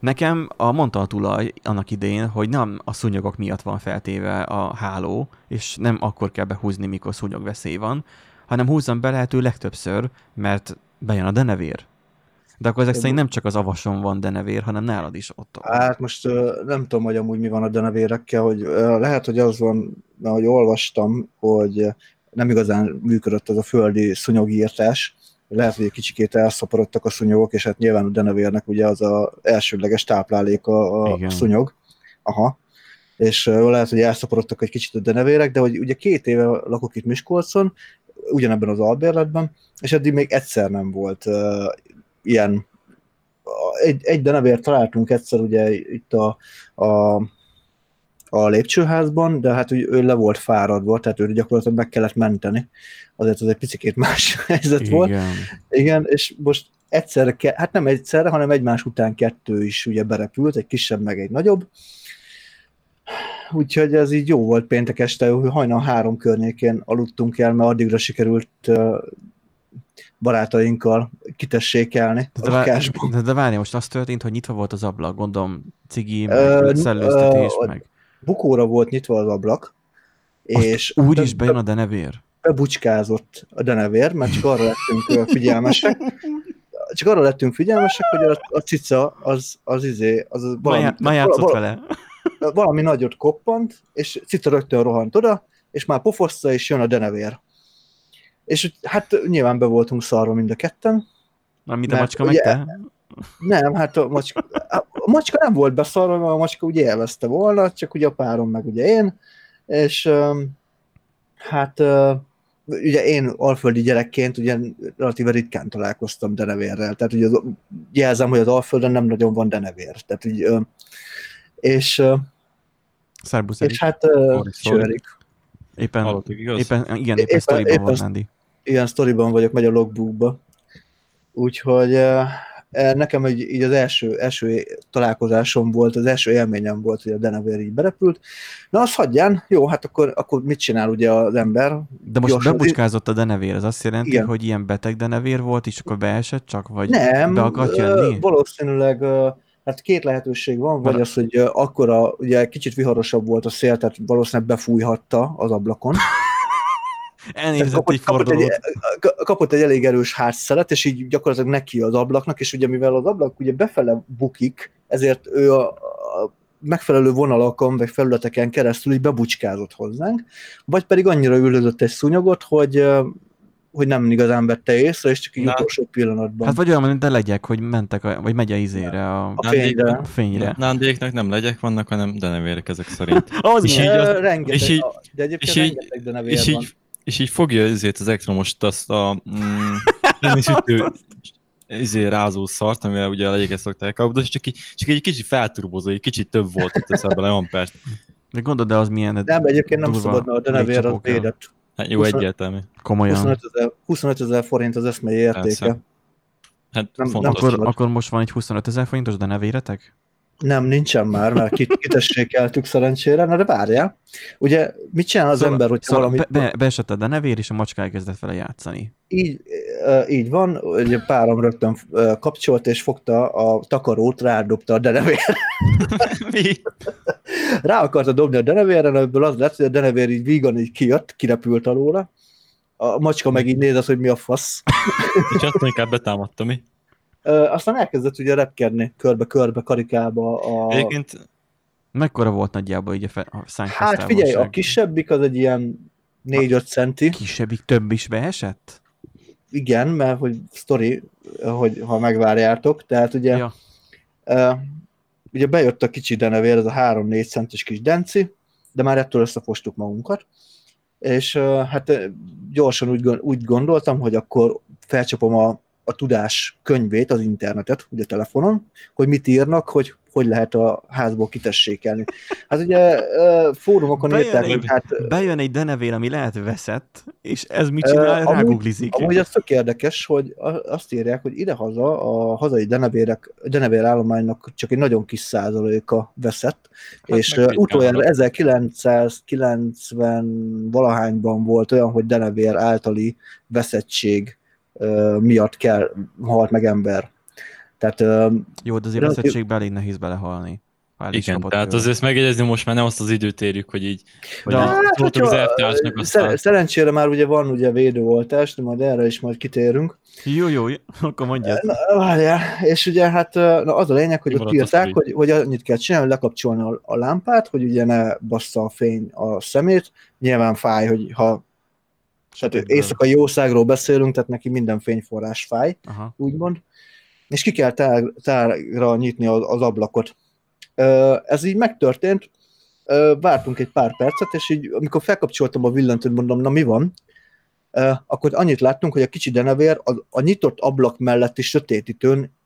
Nekem a mondta a tulaj annak idején, hogy nem a szúnyogok miatt van feltéve a háló, és nem akkor kell behúzni, mikor szúnyogveszély van, hanem húzzam be lehető legtöbbször, mert bejön a denevér. De akkor ezek szerint nem csak az avason van denevér, hanem nálad is ott. Hát most nem tudom, hogy amúgy mi van a denevérekkel, hogy lehet, hogy az van, ahogy olvastam, hogy nem igazán működött az a földi szúnyogírtás, lehet, hogy egy kicsikét elszaporodtak a szúnyogok, és hát nyilván a denevérnek ugye az a elsődleges tápláléka a Igen. szúnyog. Aha. És lehet, hogy elszaporodtak egy kicsit a denevérek, de hogy ugye két éve lakok itt Miskolcon, ugyanebben az albérletben, és eddig még egyszer nem volt uh, ilyen egy, egy denevért találtunk egyszer ugye itt a, a a lépcsőházban, de hát ő le volt fáradva, tehát ő gyakorlatilag meg kellett menteni. Azért az egy picit más helyzet Igen. volt. Igen, és most egyszerre, hát nem egyszerre, hanem egymás után kettő is ugye berepült, egy kisebb, meg egy nagyobb. Úgyhogy ez így jó volt péntek este, hogy hajnal három környékén aludtunk el, mert addigra sikerült barátainkkal kitessékelni de, a de, de várj, most az történt, hogy nyitva volt az ablak, gondolom cigi, meg szellőztetés, meg bukóra volt nyitva az ablak, Azt és... Úgy is bejön a denevér? Bebucskázott a denevér, mert csak arra lettünk figyelmesek, csak arra lettünk figyelmesek, hogy a, a cica az, az izé, az valami, már játszott valami, vele. valami nagyot koppant, és cica rögtön rohant oda, és már pofoszta, és jön a denevér. És hát nyilván be voltunk szarva mind a ketten. Már mint a macska meg te? Nem, hát a macska, a macska nem volt beszarva, mert a macska ugye élvezte volna, csak ugye a párom meg ugye én, és hát ugye én alföldi gyerekként ugye relatíve ritkán találkoztam denevérrel, tehát ugye az, jelzem, hogy az alföldön nem nagyon van denevér, tehát így, és Szerbusz és hát Sörik. Éppen, Hallottuk, igaz? éppen, igen, éppen, éppen sztoriban éppen, van, Nandi. Igen, sztoriban vagyok, megy a logbookba. Úgyhogy Nekem egy, így az első, első találkozásom volt, az első élményem volt, hogy a Denevér így berepült. Na, az hagyján, jó, hát akkor, akkor mit csinál ugye az ember? De most Gyorsan, bebucskázott a Denevér, az azt jelenti, igen. hogy ilyen beteg Denevér volt, és akkor beesett csak, vagy Nem, be akart jönni? valószínűleg Hát két lehetőség van, vagy az, hogy akkora, ugye kicsit viharosabb volt a szél, tehát valószínűleg befújhatta az ablakon. Elnézett kapott, egy kapott egy, kapott egy elég erős hátszelet, és így gyakorlatilag neki az ablaknak, és ugye mivel az ablak ugye befele bukik, ezért ő a, a megfelelő vonalakon, vagy felületeken keresztül így bebucskázott hozzánk, vagy pedig annyira ülődött egy szúnyogot, hogy hogy nem igazán vette észre, és csak egy utolsó pillanatban. Hát vagy olyan, mint de legyek, hogy mentek, a, vagy megy a izére, a, a fényre. A fényre. Nándéknak nem legyek vannak, hanem denevérek ezek szerint. az és így, az, rengeteg, és így, de egyébként és így, rengeteg denevér és így, és így fogja ezért az elektromos azt a mm, sütő izé rázó szart, amivel ugye a legyeket szokták kapni, és csak, így, csak egy kicsit felturbozó, egy kicsit több volt itt ebben a ampert. De gondolod, de az milyen... Nem, egyébként nem szabadna a denevér az védett. Hát jó, 20, egyértelmű. Komolyan. 25 ezer, 25 ezer forint az eszmei értéke. Persze. Hát nem, nem akkor, akkor most van egy 25 ezer forintos denevéretek? Nem, nincsen már, mert kitessékeltük szerencsére, na de várjál. Ugye mit csinál az szóval, ember, hogy szóval valami... Be, beesett a denevér, és a macska elkezdett vele játszani. Így, így van, ugye párom rögtön kapcsolt, és fogta a takarót, rádobta a denevér. Mi? Rá akarta dobni a denevérre, ebből az lett, hogy a denevér így vígan így kijött, kirepült alóla. A macska meg így nézett, hogy mi a fasz. és azt inkább betámadta, mi? Aztán elkezdett ugye repkedni körbe-körbe, karikába. A... Egyébként mekkora volt nagyjából így a, a Hát figyelj, a kisebbik az egy ilyen 4-5 centi. Kisebbik több is beesett? Igen, mert hogy sztori, hogy ha megvárjátok, tehát ugye ja. uh, ugye bejött a kicsi denevér, ez a 3-4 centis kis denci, de már ettől összefostuk magunkat, és uh, hát gyorsan úgy, úgy gondoltam, hogy akkor felcsapom a a tudás könyvét, az internetet, ugye telefonon, hogy mit írnak, hogy hogy lehet a házból kitessékelni. Hát ugye fórumokon bejön írták, egy, hogy hát... Bejön egy denevér, ami lehet veszett, és ez mit csinál? Uh, Ráguglizik. Amúgy az tök érdekes, hogy azt írják, hogy idehaza a hazai denevérek, denevér állománynak csak egy nagyon kis százaléka veszett, hát és utoljára 1990 valahányban volt olyan, hogy denevér általi veszettség miatt kell, halt meg ember. Tehát Jó, de azért Relatív- veszettségben elég nehéz belehalni. Igen, tehát tőle. azért megjegyezni most már nem azt az időt érjük, hogy így, hogy De- Hát, szóltok az hogyha, elvtársnak, aztán Szerencsére már ugye van ugye védőoltás, de majd erre is majd kitérünk. Jó, jó, jó, akkor mondjad. Na, várjál, és ugye hát na, az a lényeg, hogy ott Kimaradt a írták, hogy, hogy annyit kell csinálni, hogy lekapcsolni a, a lámpát, hogy ugye ne bassza a fény a szemét. Nyilván fáj, hogy ha tehát éjszakai jószágról beszélünk, tehát neki minden fényforrás fáj, Aha. úgymond. És ki kell tár, tárra nyitni az, az ablakot. Ez így megtörtént, vártunk egy pár percet, és így amikor felkapcsoltam a villantőt, mondom, na mi van? Akkor annyit láttunk, hogy a kicsi denevér a, a nyitott ablak melletti sötétítőn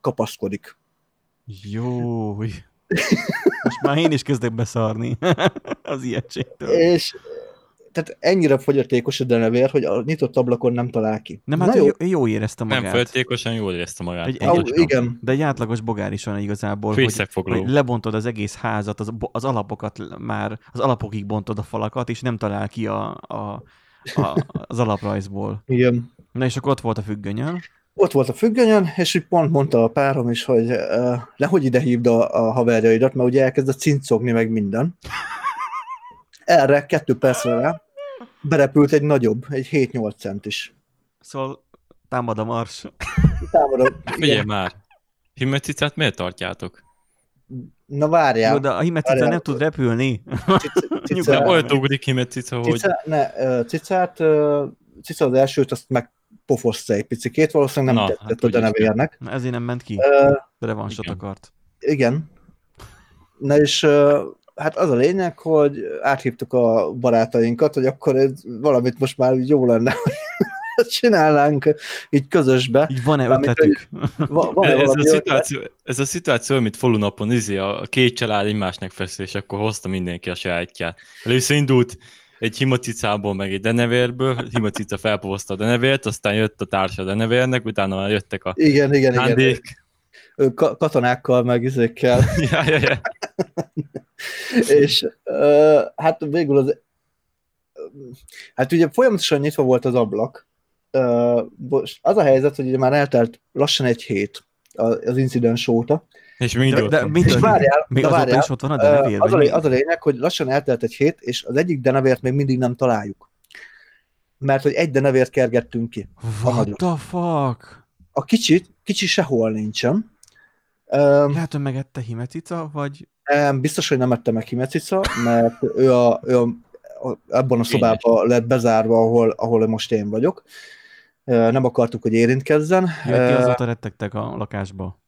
kapaszkodik. Jó. Most már én is kezdek beszarni az ilyenségtől. És tehát ennyire fogyatékos a denevér, hogy a nyitott ablakon nem talál ki. Nem, hát Na ő jó, jó, jó érezte nem magát. föltékosan jól érezte magát. Egy- Ó, Pontosan. igen. De egy átlagos bogár is van igazából, hogy, hogy lebontod az egész házat, az, az alapokat már, az alapokig bontod a falakat, és nem talál ki a, a, a, az alaprajzból. Igen. Na és akkor ott volt a függönyön. ott volt a függönyön, és úgy pont mondta a párom is, hogy uh, nehogy ide hívd a, a haverjaidat, mert ugye elkezdett cincogni meg minden. Erre kettő percre rá berepült egy nagyobb, egy 7-8 centis. Szóval támad a mars. Támadott. Figyelj már! Himmeticát miért tartjátok? Na várjál. Jó, de a himetica Várjál. nem tud repülni. Cica, olyat ugrik Himmetica, hogy cica, ne, cicát, cica az elsőt, azt megpofozta egy picikét, valószínűleg nem Na, tetszett hát a is denevérnek. Na, ezért nem ment ki. Ö, Revansot igen. akart. Igen. Na és hát az a lényeg, hogy áthívtuk a barátainkat, hogy akkor ez valamit most már jó lenne, hogy csinálnánk így közösbe. Így van-e ötletük? Va- van ez, a ötlet? szituáció, ez a szituáció, amit falunapon izé, a két család egymásnak feszül, és akkor hozta mindenki a sajátját. Először indult egy himacicából, meg egy denevérből, himacica felpovozta a denevért, aztán jött a társa a denevérnek, utána már jöttek a Igen, igen, igen. Ö, Ka- katonákkal, meg izékkel. ja, ja, ja. és ö, hát végül az hát ugye folyamatosan nyitva volt az ablak. Most az a helyzet, hogy ugye már eltelt lassan egy hét az incidens óta. És még De, mindig de mit És várjál, Még de várjál, is ott van a denevér? az, a, lé- az a lényeg, hogy lassan eltelt egy hét, és az egyik denevért még mindig nem találjuk. Mert hogy egy denevért kergettünk ki. What nagyon. the fuck? A kicsit, kicsi sehol nincsen. Öm, Lehet, hogy megette himetica, vagy... nem, biztos, hogy nem ette meg Himecica, mert ő, a, ő a, a, abban a szobában lett bezárva, ahol, ahol most én vagyok. Nem akartuk, hogy érintkezzen. Ja, ti azóta rettegtek a lakásba.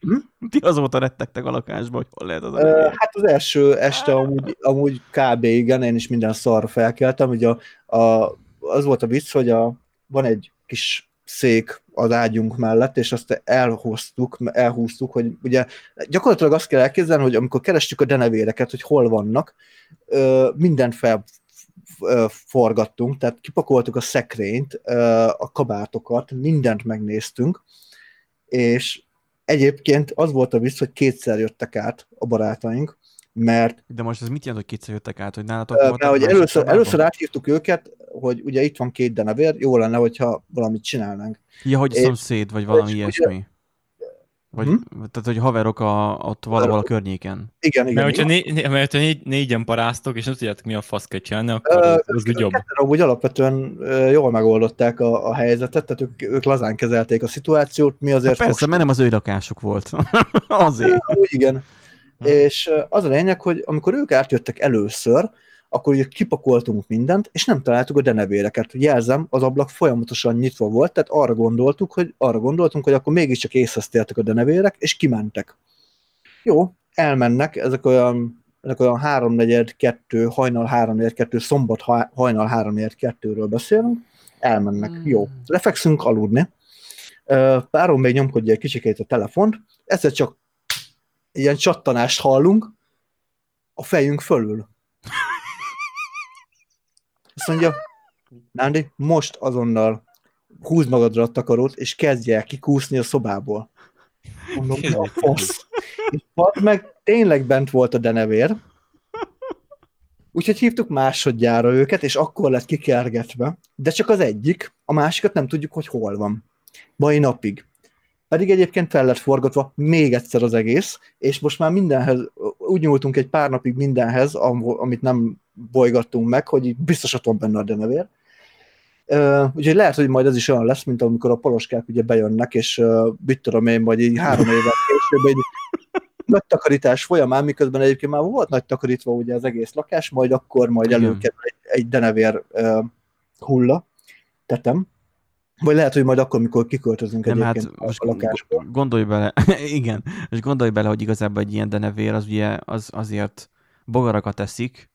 Hm? Ti azóta rettegtek a lakásba, hogy hol lehet az a. Hát az első este amúgy, amúgy kb. igen, én is minden szarra felkeltem. Ugye a, a, az volt a vicc, hogy a, van egy kis szék az ágyunk mellett, és azt elhoztuk, elhúztuk, hogy ugye gyakorlatilag azt kell elképzelni, hogy amikor kerestük a denevéreket, hogy hol vannak, mindent fel forgattunk, tehát kipakoltuk a szekrényt, a kabátokat, mindent megnéztünk, és egyébként az volt a vicc, hogy kétszer jöttek át a barátaink, mert, De most ez mit jelent, hogy kétszer jöttek át, hogy nálatok ö, voltak mert hogy először, szobában? először áthívtuk őket, hogy ugye itt van két denevér, jó lenne, hogyha valamit csinálnánk. Ja, hogy és- szomszéd, vagy valami és ugye- ilyesmi. Vagy, Hm? Tehát, hogy haverok a, ott valahol a környéken. Igen, igen. Mert hogyha, igen. né, né, mert hogyha négy, négyen paráztok, és nem tudjátok, mi a fasz kell csinálni, akkor Ö, az, úgy jobb. Amúgy alapvetően ö, jól megoldották a, a helyzetet, tehát ők, ők lazán kezelték a szituációt, mi azért... Hát persze, mert nem az ő lakásuk volt. Azért. Úgy igen. Hm. És az a lényeg, hogy amikor ők átjöttek először, akkor ugye kipakoltunk mindent, és nem találtuk a denevéreket. Jelzem, az ablak folyamatosan nyitva volt, tehát arra gondoltuk, hogy arra gondoltunk, hogy akkor mégiscsak észhez tértek a denevérek, és kimentek. Jó, elmennek, ezek olyan, ezek olyan háromnegyed kettő, hajnal háromnegyed kettő, szombat ha- hajnal háromnegyed kettőről beszélünk, elmennek. Hmm. Jó, lefekszünk aludni. Párom még nyomkodja egy kicsikét a telefont, egyszer csak ilyen csattanást hallunk a fejünk fölül. Azt mondja, Nándi, most azonnal húzd magadra a takarót, és kezdj el kikúszni a szobából. Mondom, a fasz? És meg tényleg bent volt a denevér, úgyhogy hívtuk másodjára őket, és akkor lett kikergetve, de csak az egyik, a másikat nem tudjuk, hogy hol van. Mai napig. Pedig egyébként fel lett forgatva még egyszer az egész, és most már mindenhez, úgy nyúltunk egy pár napig mindenhez, amit nem bolygattunk meg, hogy biztos ott van benne a denevér. Uh, úgyhogy lehet, hogy majd ez is olyan lesz, mint amikor a poloskák ugye bejönnek, és uh, mit tudom én, majd így három évvel később egy nagy takarítás folyamán, miközben egyébként már volt nagy takarítva ugye az egész lakás, majd akkor majd előkerül egy, egy denevér uh, hulla, tetem, vagy lehet, hogy majd akkor, mikor kiköltözünk Nem, hát egyébként hát, most a lakásból. Gondolj bele, igen, és gondolj bele, hogy igazából egy ilyen denevér az ugye az, azért bogarakat eszik,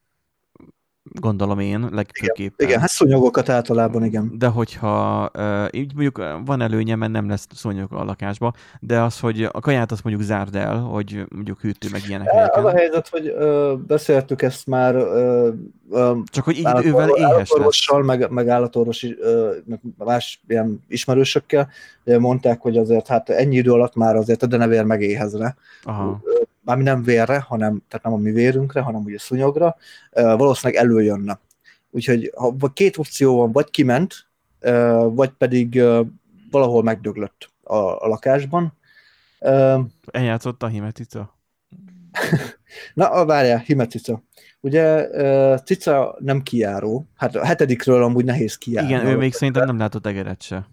gondolom én legfőképpen. Igen, igen, hát szúnyogokat általában, igen. De hogyha így mondjuk van előnye, mert nem lesz szúnyog a lakásba, de az, hogy a kaját azt mondjuk zárd el, hogy mondjuk hűtő meg ilyenek. Az a helyzet, hogy uh, beszéltük ezt már uh, uh, Csak hogy így ővel éhes lesz. meg, meg állatorvos, uh, meg más ilyen ismerősökkel, mondták, hogy azért hát ennyi idő alatt már azért a denevér megéhezne. Aha. Uh, mármi nem vérre, hanem, tehát nem a mi vérünkre, hanem ugye szunyogra, valószínűleg előjönne. Úgyhogy ha két opció van, vagy kiment, vagy pedig valahol megdöglött a, a lakásban. Eljátszott a himetica? Na, várjál, himetica. Ugye cica nem kijáró, hát a hetedikről amúgy nehéz kijárni. Igen, ő még szerintem nem látott egeret se.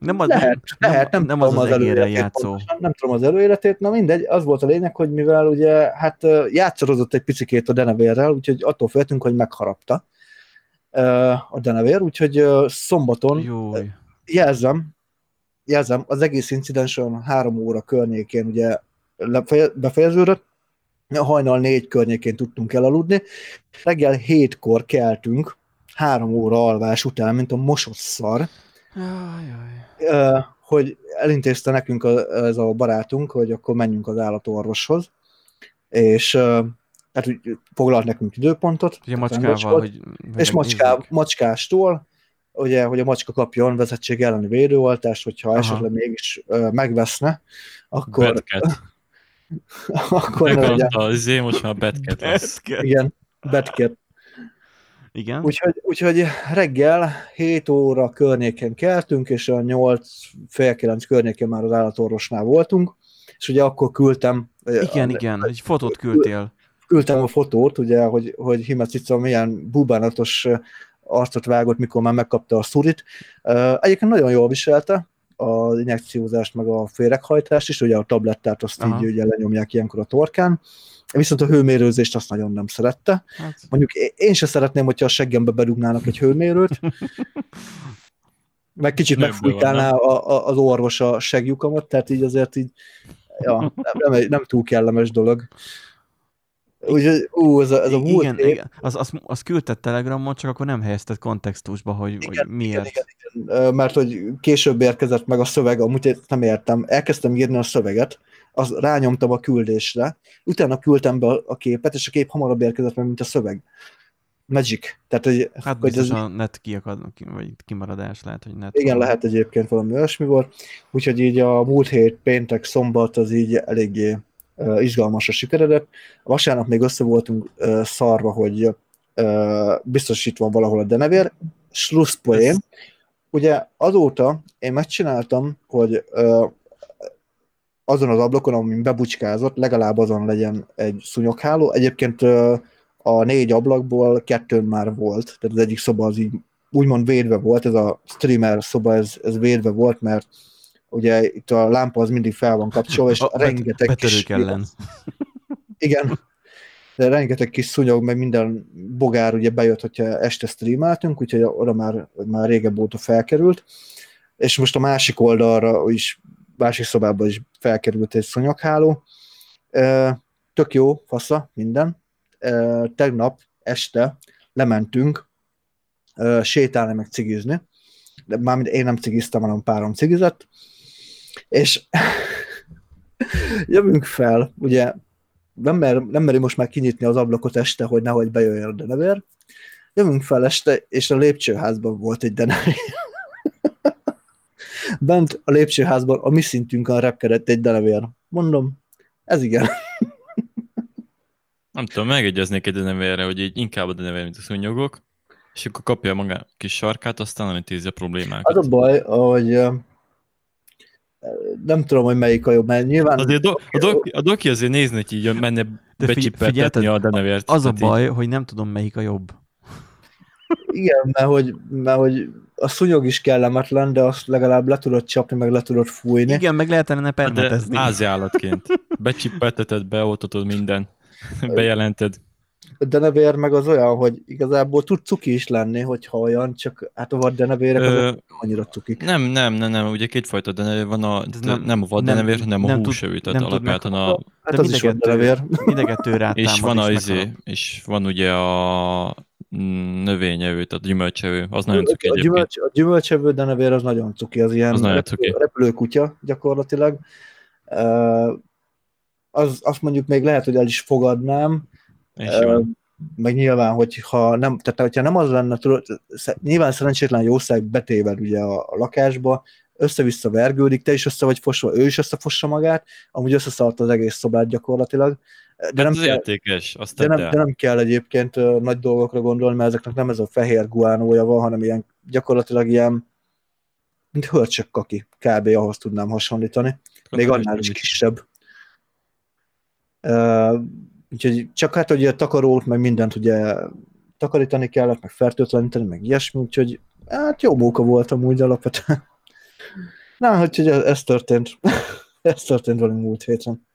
Nem az, lehet, nem, lehet, nem, nem az az, az előéletét, játszó. nem tudom az előéletét, na mindegy, az volt a lényeg, hogy mivel ugye hát játszorozott egy picikét a denevérrel, úgyhogy attól féltünk, hogy megharapta a denevér, úgyhogy szombaton Júj. jelzem, jelzem, az egész incidens olyan három óra környékén ugye befejeződött, hajnal négy környékén tudtunk elaludni, reggel hétkor keltünk, három óra alvás után, mint a mosott hogy elintézte nekünk a, ez a barátunk, hogy akkor menjünk az állatorvoshoz, és hát úgy foglalt nekünk időpontot. Ugye macskával, hogy, és macská, macskástól, ugye, hogy a macska kapjon vezetség elleni védőoltást, hogyha Aha. esetleg mégis uh, megveszne, akkor... akkor Megmondta, ugye, most már Betket lesz. Igen, Betket. Igen. Úgyhogy, úgyhogy reggel 7 óra környéken keltünk, és a 8 fél 9 környéken már az állatorvosnál voltunk, és ugye akkor küldtem... Igen, a, igen, egy fotót küldtél. Küldtem a fotót, ugye, hogy, hogy Himacica milyen bubánatos arcot vágott, mikor már megkapta a szurit. Egyébként nagyon jól viselte, az injekciózást, meg a féreghajtást is, ugye a tablettát azt Aha. így ugye lenyomják ilyenkor a torkán, Viszont a hőmérőzést azt nagyon nem szerette. Hát. Mondjuk én sem szeretném, hogyha a seggembe berúgnának egy hőmérőt, meg kicsit megfújtálná a, a, az orvos a segjukamat, tehát így azért így ja, nem, nem, nem túl kellemes dolog. Úgyhogy, ú, ez a, ez a múlt Igen, év... igen. Az, az, az küldted telegramon, csak akkor nem helyezted kontextusba, hogy, igen, hogy miért. Igen, igen, igen. Mert hogy később érkezett meg a szöveg, amúgy nem értem. Elkezdtem írni a szöveget, az rányomtam a küldésre, utána küldtem be a képet, és a kép hamarabb érkezett meg, mint a szöveg. Magic. Tehát, hogy, hát hogy ez... a net kiakad, vagy kimaradás lehet, hogy net. Igen, lehet egyébként valami olyasmi volt. Úgyhogy így a múlt hét, péntek, szombat az így eléggé sikeredett. A vasárnap még össze voltunk szarva, hogy biztos itt van valahol a denevér. Slusszpoén. Ugye azóta én megcsináltam, hogy azon az ablakon, amin bebucskázott, legalább azon legyen egy szúnyogháló. Egyébként a négy ablakból kettőn már volt, tehát az egyik szoba az így úgymond védve volt, ez a streamer szoba, ez, ez védve volt, mert ugye itt a lámpa az mindig fel van kapcsolva, és a rengeteg bet- kis... ellen. Igen, de rengeteg kis szúnyog, meg minden bogár ugye bejött, hogyha este streameltünk, úgyhogy oda már, már régebb óta felkerült. És most a másik oldalra is másik szobában is felkerült egy szonyagháló. Tök jó, fasza, minden. Tegnap este lementünk sétálni, meg cigizni. De mármint én nem cigiztem, hanem párom cigizett. És jövünk fel, ugye nem, mer, nem meri most már kinyitni az ablakot este, hogy nehogy bejöjjön a denevér. Jövünk fel este, és a lépcsőházban volt egy denevér. Bent a lépcsőházban a mi szintünkön repkedett egy denevér. Mondom, ez igen. Nem tudom, megegyeznék egy denevérre, hogy így inkább a denevér, mint a szúnyogok, És akkor kapja maga kis sarkát, aztán nem intézi a problémákat. Az a baj, hogy nem tudom, hogy melyik a jobb, mert nyilván... Azért a, do, a, doki, a doki azért nézni, hogy így menne De figyelted, a denevért. Az a Tehát így- baj, hogy nem tudom melyik a jobb. Igen, mert hogy, mert hogy a szúnyog is kellemetlen, de azt legalább le tudod csapni, meg le tudod fújni. Igen, meg lehet enne Hát De permetezni. házi állatként. Becsipelteted, beoltatod minden. Bejelented. A denevér meg az olyan, hogy igazából tud cuki is lenni, hogyha olyan, csak hát a vad denevérek Ö, azok annyira cukik. Nem, nem, nem, nem, ugye kétfajta denevér van, a, nem, nem- a vad nem- denevér, hanem a nem tud- húsevő, tehát meg- a, Hát De az is vad a denevér. Mind a kettő rád és van a és izé, és van ugye a növényevő, tehát gyümölcsevő, az nagyon cuki a, gyümölcs, a gyümölcsevő denevér az nagyon cuki, az ilyen Az nagyon repülő, cuki. repülőkutya gyakorlatilag. Uh, az, azt mondjuk még lehet, hogy el is fogadnám. Meg nyilván, hogyha nem, tehát hogyha nem az lenne, tudod, nyilván szerencsétlen jószág betéved ugye a, a lakásba, össze-vissza vergődik, te is össze vagy fosva, ő is összefossa magát, amúgy összeszart az egész szobát gyakorlatilag, de De nem, az kell, értékes, azt de, nem, de nem kell egyébként nagy dolgokra gondolni, mert ezeknek nem ez a fehér guánója van, hanem ilyen gyakorlatilag ilyen mint hörcsök kaki, kb. ahhoz tudnám hasonlítani. Még annál is kisebb. Úgyhogy csak hát ugye takarót, meg mindent ugye takarítani kellett, meg fertőtleníteni, meg ilyesmi, úgyhogy hát jó móka volt amúgy alapvetően. Na, úgyhogy ez, ez történt. ez történt velünk múlt héten.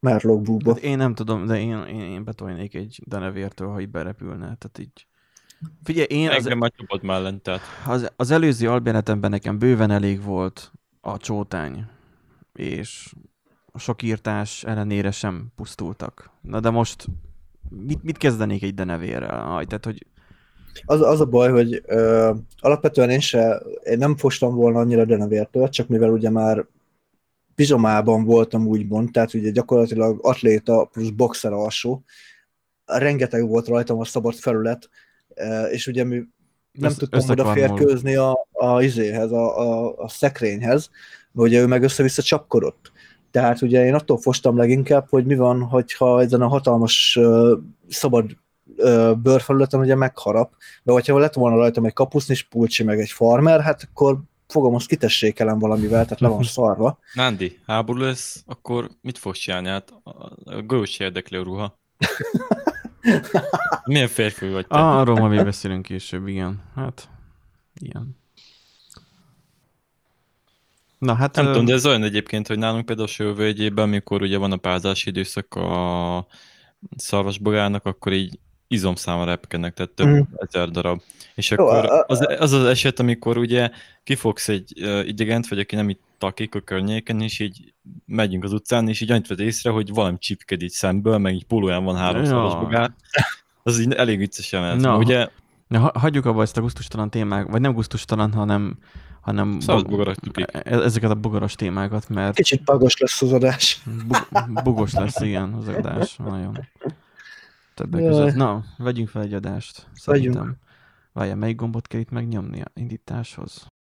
Merlok búba. Hát én nem tudom, de én, én, én betolnék egy denevértől, ha így berepülne. Tehát így... Figyelj, én az, Engem már csapott mellett, tehát az, az előző albéletemben nekem bőven elég volt a csótány, és a sok írtás ellenére sem pusztultak. Na de most mit, mit kezdenék egy denevérrel? Aj, tehát, hogy Az, az a baj, hogy ö, alapvetően én se, én nem fostam volna annyira denevértől, csak mivel ugye már pizsomában voltam úgymond, tehát ugye gyakorlatilag atléta plusz boxer alsó, rengeteg volt rajtam a szabad felület, és ugye mi nem Össze- tudtam oda összekarmol. férkőzni a, a izéhez, a, a, a szekrényhez, mert ugye ő meg össze-vissza csapkodott. Tehát ugye én attól fostam leginkább, hogy mi van, hogyha ezen a hatalmas ö, szabad ö, bőrfelületen ugye megharap, de hogyha lett volna rajtam egy kapusznis pulcsi, meg egy farmer, hát akkor fogom, azt kitessékelem valamivel, tehát le van szarva. Nándi, háború lesz, akkor mit fogsz csinálni? Hát a, a golyós érdekli a ruha. Milyen férfi vagy te? ah, arról ma még beszélünk később, igen. Hát, ilyen. Na hát... Nem ö, tudom, de ez olyan egyébként, hogy nálunk például sővölgyében, amikor ugye van a párzási időszak a szarvasbogának, akkor így izomszáma repkednek, tehát több Mhm. ezer darab. És akkor az, az az eset, amikor ugye kifogsz egy uh, idegent, vagy aki nem itt takik a környéken, és így megyünk az utcán, és így annyit vedd észre, hogy valami csipked így szemből, meg így pólóján van három Ja. szarvasbogár. Az így elég vicces jelent. Na. No. Ugye ha- hagyjuk abba ezt a gusztustalan témák, vagy nem gusztustalan, hanem, hanem szarvasbogaras tukik. e- ezeket a bogaras témákat, mert Kicsit pagos lesz az adás. bu- bugos lesz, igen, az adás. Nagyon. Többek Jaj. között. Na, vegyünk fel egy adást. Vegyünk. Szerintem. Várjál, melyik gombot kell itt megnyomni a indításhoz?